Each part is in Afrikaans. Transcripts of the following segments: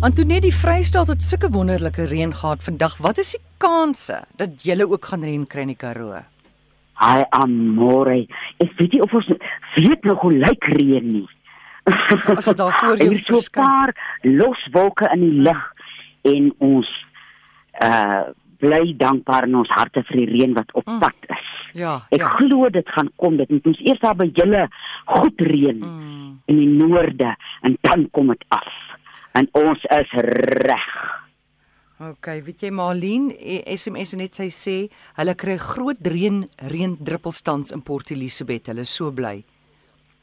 Antoinette, die Vrystaat het sulke wonderlike reën gehad vandag. Wat is die kanse dat julle ook gaan reën kry in die Karoo? Ai amore, ek weet nie of ons weet nog hoe lyk reën nie. As dit daar voor jou Er is so 'n paar los wolke in die lug en ons uh bly dankbaar in ons harte vir die reën wat op Mm. pad is. Ja, Ek ja. glo dit gaan kom. Dit moet ons eers daar by julle goed reën Mm. in die noorde en dan kom dit af. En ons is reg. OK, weet jy Marlene, eh, SMS net sy sê hulle kry groot reën reendruppelstans in Port Elizabeth. Hulle is so bly.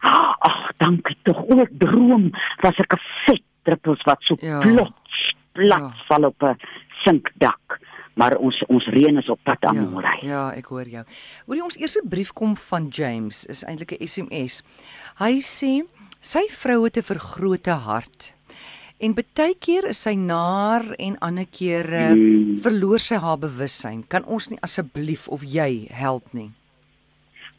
Ag, dankie tog. O, ek droom was ek 'n vet druppels wat so Ja. plots plat Ja. ja. val op 'n sinkdak. Maar ons ons reën is op pad aan Ja, môre. ja, ek hoor jou. Hoorie ons eerste brief kom van James, is eintlik 'n SMS. Hy sê sy vrou het 'n vergrote hart. En baie keer is sy naar en ander kere Hmm. verloor sy haar bewussyn. Kan ons nie asseblief of jy help nie?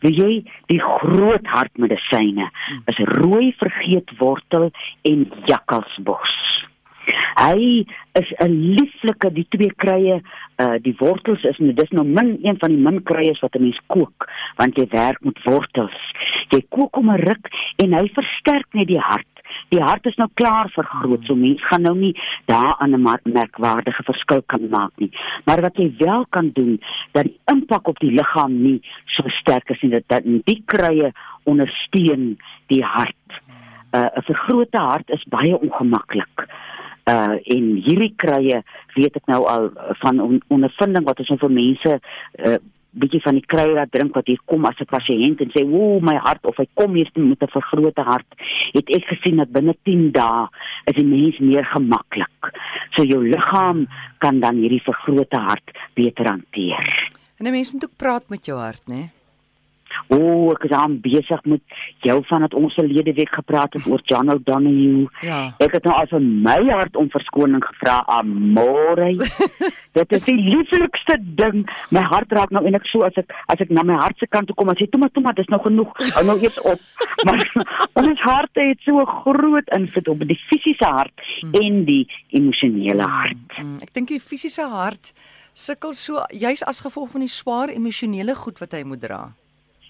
Wie jy die groot hartmedisyne is rooi vergeetwortel en jakkalsbos. Hy is 'n lieflike die twee krye uh die wortels is nou dis nou min een van die min krye wat 'n mens kook want jy werk met wortels. Jy kook hom 'n ruk en hy versterk net die hart. Die hart is nou klaar vergroot, so mens gaan nou nie daaraan 'n merkwaardige verskil kan maak nie. Maar wat jy wel kan doen, dat die impak op die liggaam nie so sterk is nie dat, dat die krye ondersteun die hart. Uh, 'n vergrote hart is baie ongemaklik. Uh en hierdie krye weet ek nou al van on, ondervinding wat ons nou vir mense uh bietjie van die krye wat drink wat hier kom as 'n pasiënt en sê ooh my hart of hy kom hier met 'n vergrote hart het ek gesien dat binne 10 dae is die mens meer gemaklik. So jou liggaam kan dan hierdie vergrote hart beter hanteer. En 'n mens moet ook praat met jou hart, né? O, oh, ek is aan besig met jou van dat ons verlede week gepraat het oor John O'Donoghue. Ja. Ek het nou al vir my hart om verskoning gevra. Amore. Dit is die lieflikste ding. My hart raak nou eintlik so as ek as ek na my hart se kant toe kom en sê, "Toe maar, toe maar, dis nou genoeg. Hou nou eers op." Maar ons harte het so groot invloed op die fisiese hart en die emosionele hart. Mm, ek dink die fisiese hart sukkel so juis as gevolg van die swaar emosionele goed wat hy moet dra.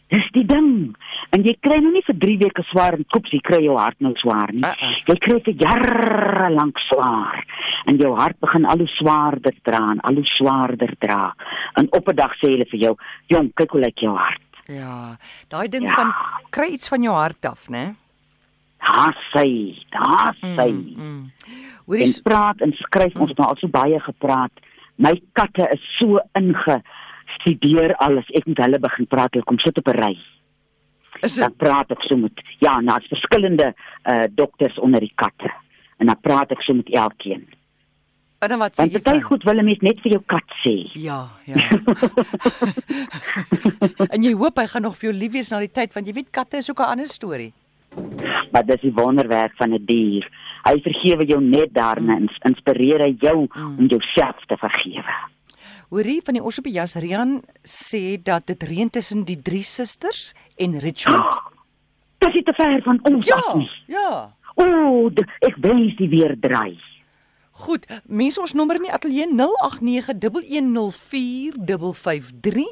Dis die ding. En jy kry nou nie vir 3 weke swaar en kops, jy kry jou hart nou swaar nie. Uh-uh. Jy kry vir jare lank swaar en jou hart begin al hoe swaarder dra en al hoe swaarder dra. En op 'n dag sê hulle vir jou, "Jong, kyk hoe lyk jou hart." Ja, daai ding Ja. van kry iets van jou hart af, né? Daar sy, daar sy. Mm, mm. Hoorie, praat en skryf ons het nou al so baie gepraat. My katte is so ingestudeer alles. Ek moet hulle begin praat. Hulle kom sit op 'n ry. is dan dit praat ek so met ja, daar's verskillende uh dokters onder die katte. En dan praat ek so met elkeen. en dan wat sê jy? baie goed wil 'n mens net vir jou kat sê. Ja, ja. en jy hoop hy gaan nog vir jou lief wees na die tyd want jy weet katte is ook 'n ander storie. Maar dis die wonderwerk van 'n dier. Hy vergewe jou net daarna en inspireer hy jou Mm. om jouself te vergewe. Hoorie van die Ossepias Rian sê dat dit reën tussen die drie susters en Richmond. Dis nie te ver van ons af nie. ja. O, d- ek wens die weer draai. Goed, mense ons nommer in die ateljee 0891104553.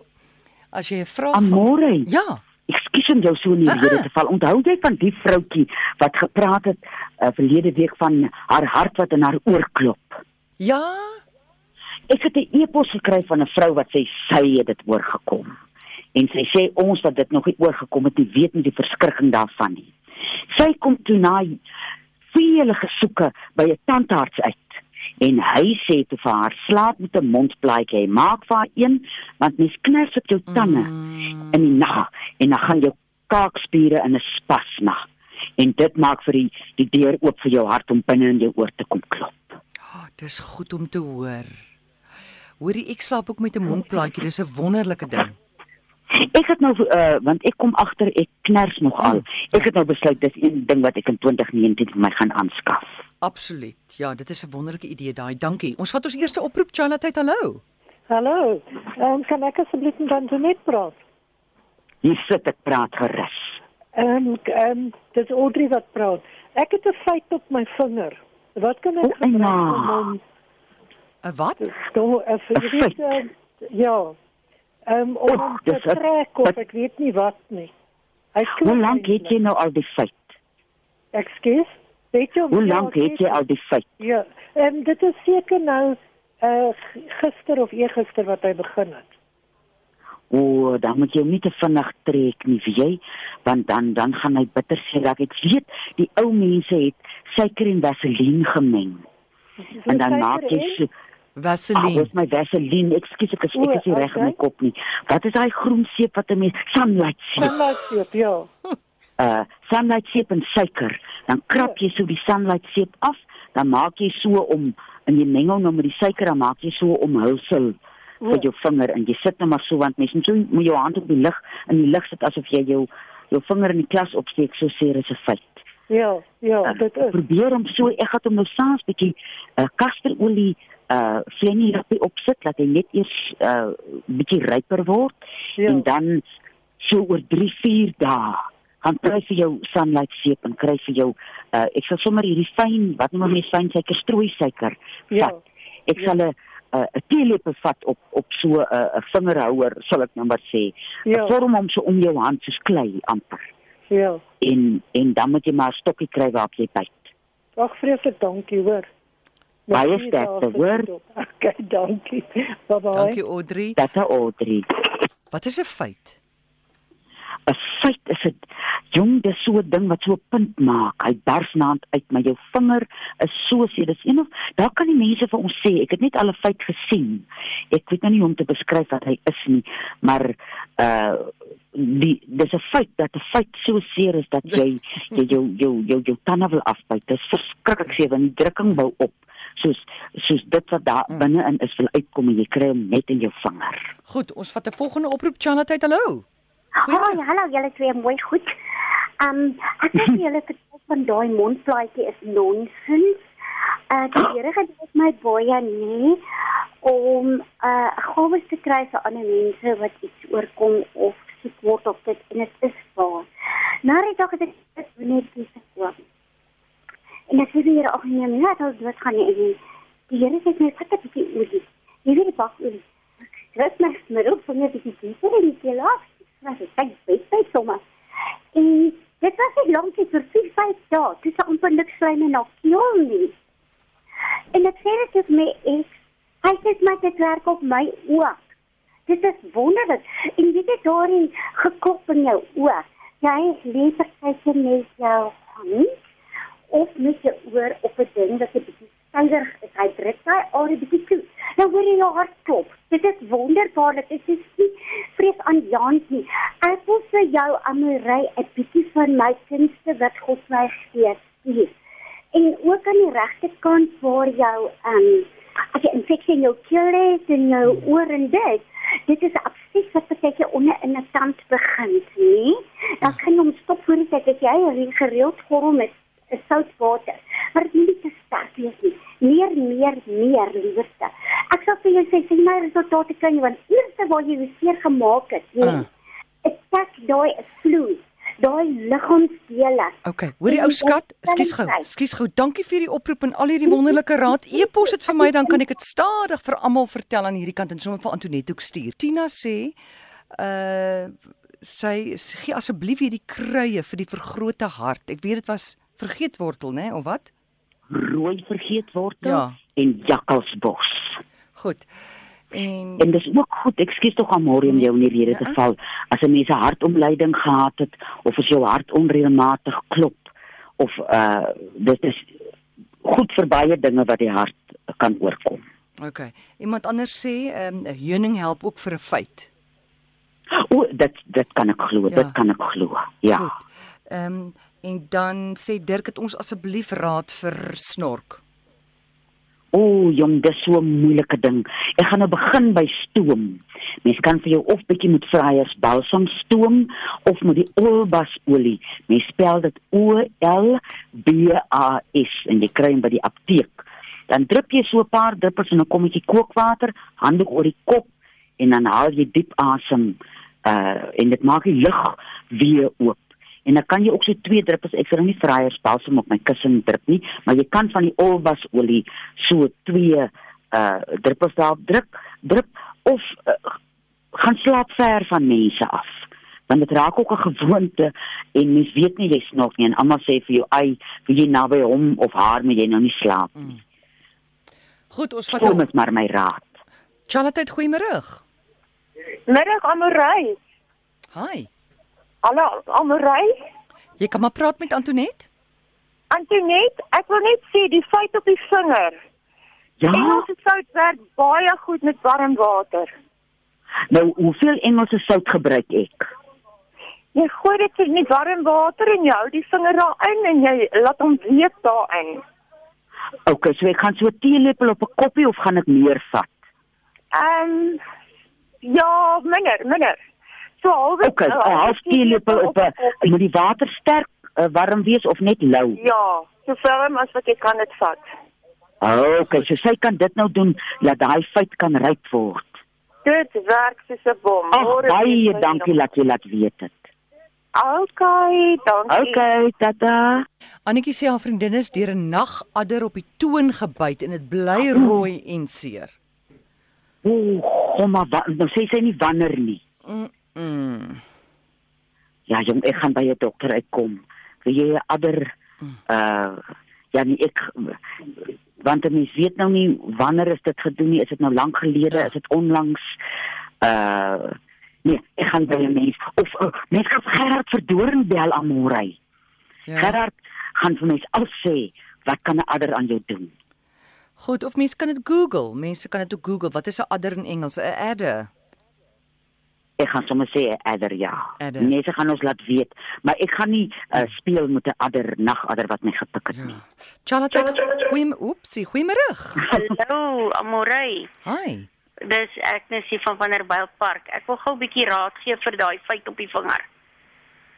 As jy 'n vraag van Amore. Ja. Ekskuus om jou so in die Uh-uh. rede te val. Onthou jy van die vroutjie wat gepraat het uh, verlede week van haar hart wat in haar oor klop? Ja. Ek het 'n e-pos gekry van 'n vrou wat sê sy het dit oorgekom. En sy sê ons wat dit nog nie oorgekom het nie, weet nie die verskrikking daarvan nie. Sy kom toe na vele gesoeke by 'n tandarts uit. En hy sê toe vir haar slaap met 'n mondplaatjie. Maak vir haar een want mens kners op jou tande Mm. in die nag en dan gaan jou kaakspiere in 'n spasma. En dit maak vir die die deur oop vir jou hart om binne in jou oor te kom klop. Oh, dis goed om te hoor. Hoorie, ek slaap ook met 'n mondplaatjie. Dis 'n wonderlike ding. Ek het nou uh, want ek kom agter ek kners nog al. Mm. Ek het nou besluit dis een ding wat ek in 2019 vir my gaan aanskaf. Absoluut. Ja, dit is 'n wonderlike idee daai. Dankie. Ons vat ons eerste oproep. Charlotte, hallo. Hallo. Ehm kan ek asseblief met Antoinette praat? Hier sit ek praat gerus. Ehm ehm dis Audrey wat praat. Ek het 'n feit op my vinger. Wat kan ek O, gebruik Anna. om hom 'n Wat? Een jy weet uh, ja. Ehm om O, hom te trek of ek weet nie wat nie. Hoe lank het jy nou al die feit? Ekskuus. Weet jy Hoe lank het jy al die feit? Ja, ehm dit is seker nou uh gister of eergister wat hy begin het. O, dan moet jy hom nie te vinnig trek nie, weet jy? Want dan dan gaan hy bitter seer raak. Ek weet die ou mense het suiker en vaseline gemeng. En dan maak jy so Ah, Vaseline. dis my vaseline. Ekskuus, ek is ek is nie reg in my okay. kop nie. Wat is daai groen seep wat 'n mens sunlight seep? Sunlight seep, ja. uh sunlight seep en suiker. Dan krap jy so die sunlight seep af, dan maak jy so om in die mengel nou met die suiker dan maak jy so omhulsel vir O. jou vinger en jy sit net maar so want mens moet so met jou hand op die lig in die lig sit asof jy jou jou vinger in die klas opsteek so sê is 'n feit. Ja, ja, Uh, dit is. probeer hom so ek gaan hom nou saans bietjie uh kasterolie uh vlennie lappie opsit laat hy net eers uh bietjie ryper word Ja. en dan so oor 3 4 dae gaan kry vir jou sunlight seep en kry vir jou uh ek sal sommer hierdie fyn wat noem mense fyn suiker strooi suiker Ja. vat. Ek Ja. sal 'n 'n 'n teelepel vat op op so 'n 'n vingerhouer sal ek nou maar sê. Ja. Vorm hom so om jou hand soos klei amper. Ja. En en dan moet jy maar 'n stokkie kry waarop jy byt. Ag vreeslik dankie hoor. Baie sterkte, daar hoor. Okay, dankie. Bye bye. Dankie Audrey. Dit is Audrey. Wat is 'n feit? 'n Feit is dit jong, dis so 'n ding wat so 'n punt maak. Hy bars naand uit, maar jou vinger is so sê dis een of daar kan die mense vir ons sê, ek het net al 'n feit gesien. Ek weet nou nie hoe om te beskryf wat hy is nie, maar uh die dis 'n feit dat 'n feit so seer is dat jy jy jou jou jou jou tande wil afbyt. Dis verskriklik seer want die drukking bou op. Soos soos dit wat daar binne-in is wil uitkom en jy kry hom net in jou vinger. Goed, ons vat 'n volgende oproep Charlotte. Hallo. Oh, ja, hallo, julle twee mooi goed. Um ek dink julle vertel van daai mondplaatjie is nonsens. Uh die Here het dit my baie nie om uh gawes te kry vir ander mense wat iets oorkom of siek word of dit en dit is waar. Die dag het ek dit net gekoop. En ek sê hier ook nie meer dit gaan nie. En Die Here het my vat 'n bietjie olie. Jy die bak olie. Dit maak my ook van net die dieper en die kelaas. Maar dit kyk baie sommer. En dit was nie lank vir 4, 5 dae. Dis amper niks slijm en nog keel nie. En ek sê dit is my ek. Hy sê my dit werk op my ook. Dit is wonderlik. En jy daarin geklop in jou oor. Jy leef partyke met jou hand of met jou oor op 'n ding wat 'n bietjie stywer is. Hy druk daai area bietjie toe. Dan hoor jy jou hart klop. Dit is wonderbaarlik. Dit is nie vrees aan Jan nie. Ek wil vir jou Amorey 'n bietjie van my kunste wat God my gee. stuur. En ook aan die regterkant waar jou ehm um, as jy infeksie in jou keel het en jou oor en dit dit is 'n absces wat baie onder in 'n tand begin, nê? Dan kan jy hom stop voor die tyd as jy gereeld gorrel met 'n soutwater. Maar dit moet te sterk wees nie. Meer, meer, meer liewerste. Ek sal vir jou sê sien my resultate kan jy want eerste waar jy seer gemaak het, nê? Ah. Ek tak daai vloei, daai liggaamsdele. Okay, hoor die ou skat, ekskuus gou. Ekskuus gou. Dankie vir die oproep en al hierdie wonderlike raad. E-pos dit vir my dan kan ek dit stadig vir almal vertel aan hierdie kant en sommer vir Antoinette ook stuur. Tina sê uh sy gee asseblief hierdie kruie vir die vergrote hart. Ek weet dit was vergeetwortel, né, of wat? Rooi vergeetwortel Ja. en jakkalsbos. Goed. En En dis ook goed, ekskuus tog aan môre om jou in die rede te Ja. val. As 'n mens 'n hartomleiding gehad het of as jou hart onreëlmatig klop of uh dit is goed vir baie dinge wat die hart kan oorkom. okay. Iemand anders sê ehm um, heuning help ook vir 'n feit. O, dit dit kan ek glo, Ja. dit kan ek glo. Ja. Ehm um, en dan sê Dirk het ons asseblief raad vir snork. O, jong, dis so 'n moeilike ding. Ek gaan nou begin by stoom. Mens kan vir jou of bietjie met vryers balsam stoom of met die olbasolie. Mens spel dit O L B A S en jy kry hom by die apteek. Dan drup jy so 'n paar druppels in 'n kommetjie kookwater, handdoek oor die kop en dan haal jy diep asem uh en dit maak die lug weer oop en dan kan jy ook so twee druppels ek sal nou nie vryer balsam op my kussing druk nie, maar jy kan van die olbasolie so twee uh druppels daarop druk, druk of uh, gaan slaap ver van mense af. Want dit raak ook 'n gewoonte en mens weet nie jy snork nie en almal sê vir jou, "Ai, wie jy naby hom of haar moet jy nou nie slaap nie." Goed, ons vat hom. met maar my raad. Charlotte, goeiemôre. Middag Amorey. Hi. Hallo Amorey. Jy kan maar praat met Antoinette. Antoinette, ek wil net sê die feit op die vinger. Ja, Engelse sout werk baie goed met warm water. nou hoeveel Engelse sout gebruik ek? Jy gooi dit in die warm water en jy hou die vinger daarin en jy laat hom week daarin. Okay, so ek gaan so 'n teelepel op 'n koppie of gaan ek meer vat? Ehm um, ja, minder, minder. So halwe Okay, 'n half teelepel op 'n moet die water sterk uh, warm wees of net lou? Ja, so warm as wat jy kan dit vat. Okay, so sy kan dit nou doen dat daai feit kan ryp word. Dit werk soos 'n bom. Ag baie dankie dat jy laat weet dit. Okay, dankie. Okay, tata. Annetjie sê haar vriendin is deur 'n nagadder op die toon gebyt en dit bly rooi en seer. Ooh, kom maar, nou sê sy nie wanneer nie. Mm. -mm. Ja, jong, ek gaan by 'n dokter uitkom. Wil jy 'n adder uh ja, nee, ek want 'n mens weet nou nie wanneer is dit gedoen nie. Is dit nou lank gelede? Ja. Is dit onlangs? Uh nee, ek gaan by 'n mens of uh, mens vir Gerard Verdoorn bel aan Morey. Ja. Gerard gaan vir mens al sê wat kan 'n adder aan jou doen? Goed, of mense kan dit Google. Mense kan dit ook Google. Wat is 'n adder in Engels? 'n Adder. Ek gaan sommer sê adder ja. Adder. Mense gaan ons laat weet, maar ek gaan nie uh, speel met 'n adder nagadder wat my gepik het Ja. nie. Charlotte, goeie oepsie, goeiemôre. Hallo, Amorey. Hi. Dis Agnes hier van Vanderbijl Park. Ek wil gou 'n bietjie raad gee vir daai feit op die vinger.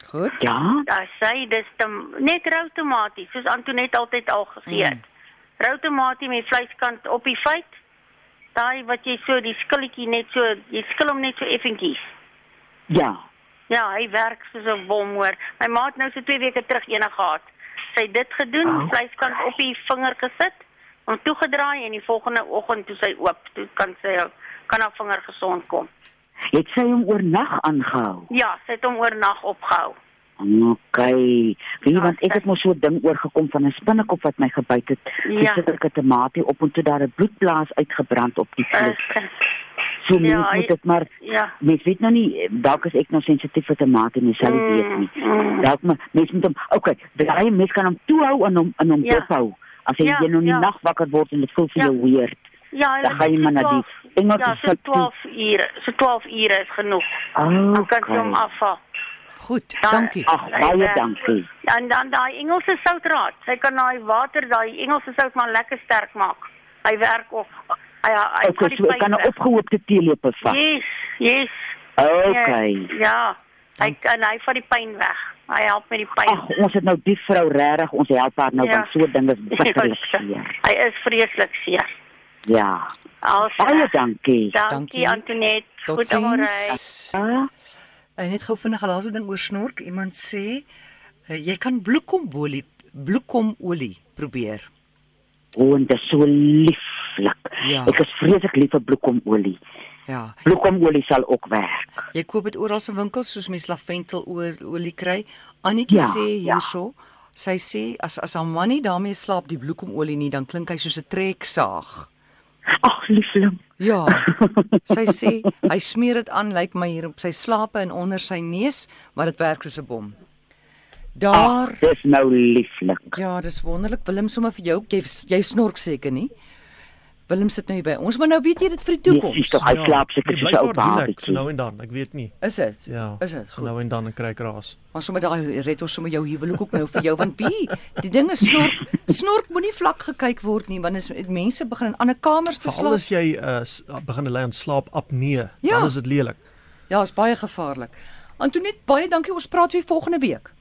Goed. Ja, Daar sê dis te, net rou tomaties, soos Antoinette altyd al gegee het. Mm. Rou tomatie met vleiskant op die feit. Daai wat jy so die skilletjie net so, jy skil hom net so effentjies. ja. Ja, hy werk soos 'n bom hoor. My ma het nou so 2 weke terug eene gehad. Sy het dit gedoen, Oh. vleiskant op die vinger gesit, hom toegedraai en die volgende oggend toe sy oop, toe kan sy kan haar vinger gesond kom. Het sy hom oornag aangehou? Ja, sy het hom oornag opgehou. Okay. Wie Ja, want ek het mos so 'n ding oorgekom van 'n spinnekop wat my gebyt het. Ja. Dis sit ek 'n tamatie op en toe daar 'n bloedblaas uitgebrand op die vlees. Uh, So mens ja, moet dit maar ja. mens weet nou nie dalk is ek nou sensitief vir tamatie, mens sal nie weet nie. mm. Dalk maar mens moet hom okay, draai mens kan hom toehou en hom in hom Ja. dophou. As jy Ja, jy nou nie ja. nag wakker word en dit voel vir Ja. jou weird. Ja, Dan gaan jy maar na 12 die Engelse Ja, so sout toe. 12 ure. So 12 ure is genoeg. Oh, Dan kan jy hom afhaal. Goed. Dan- Dankie. Ag, baie werk. dankie. Ja, en dan daai Engelse soutraad. Sy kan daai water, daai Engelse sout maar lekker sterk maak. Hy werk ook. Hy hy Okay, so kan 'n opgehoopte teelepel vat. Yes, yes. Okay. Ja. Hy kan hy vat die pyn weg. Hy help met die pyn. Ag, ons het nou die vrou regtig, ons help haar nou Ja. want so ding is bitterlik Ja, seer. Hy is vreeslik seer. Ja. Als Baie dankie. Dankie. Dankie Antoinette. Goed Ja. En net gou vinnig 'n laaste ding oor snork. Iemand sê uh, jy kan bloekomolie bloekomolie probeer. O, en dit is so lieflik. Ja. Ek is vreeslik lief vir bloekomolie. Ja. Bloekomolie sal ook werk. Jy koop dit oral in winkels soos mens laventelolie kry. Annetjie Ja, sê ja. hierso, sy sê as as haar man nie daarmee slaap die bloekomolie nie, dan klink hy soos 'n treksaag. Ag, liefling. Ja. Sy sê hy smeer dit aan lyk my hier op sy slape en onder sy neus, maar dit werk soos 'n bom. Daar Ag, dis nou lieflik. Ja, dis wonderlik. Willem sommer vir jou. Jy jy snork seker nie. Willem sit nou hier by ons, maar nou weet jy dit vir die Dis toekoms. tog hy slaap seker nee, soos 'n ou ek, babatjie. So nou en dan, ek weet nie. Is dit? Ja. Is dit? So Goed. nou en dan 'n kruikraas. Maar sommer daai red ons sommer jou huwelik ook nou vir jou want wie? Die ding is snork. Snork moenie vlak gekyk word nie want as mense begin in ander kamers te Veral slaap. as jy uh, begin ly aan slaapapnee, Ja. dan is dit lelik. Ja, is baie gevaarlik. Antoinette, baie dankie. Ons praat weer volgende week.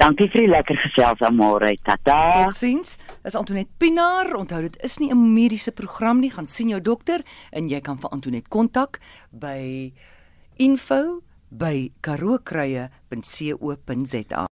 Dankie vir die lekker gesels amore. Tata. Totsiens. Is Antoinette Pinaar. Onthou dit is nie 'n mediese program nie. Gaan sien jou dokter en jy kan vir Antoinette kontak by info by karookruie.co.za.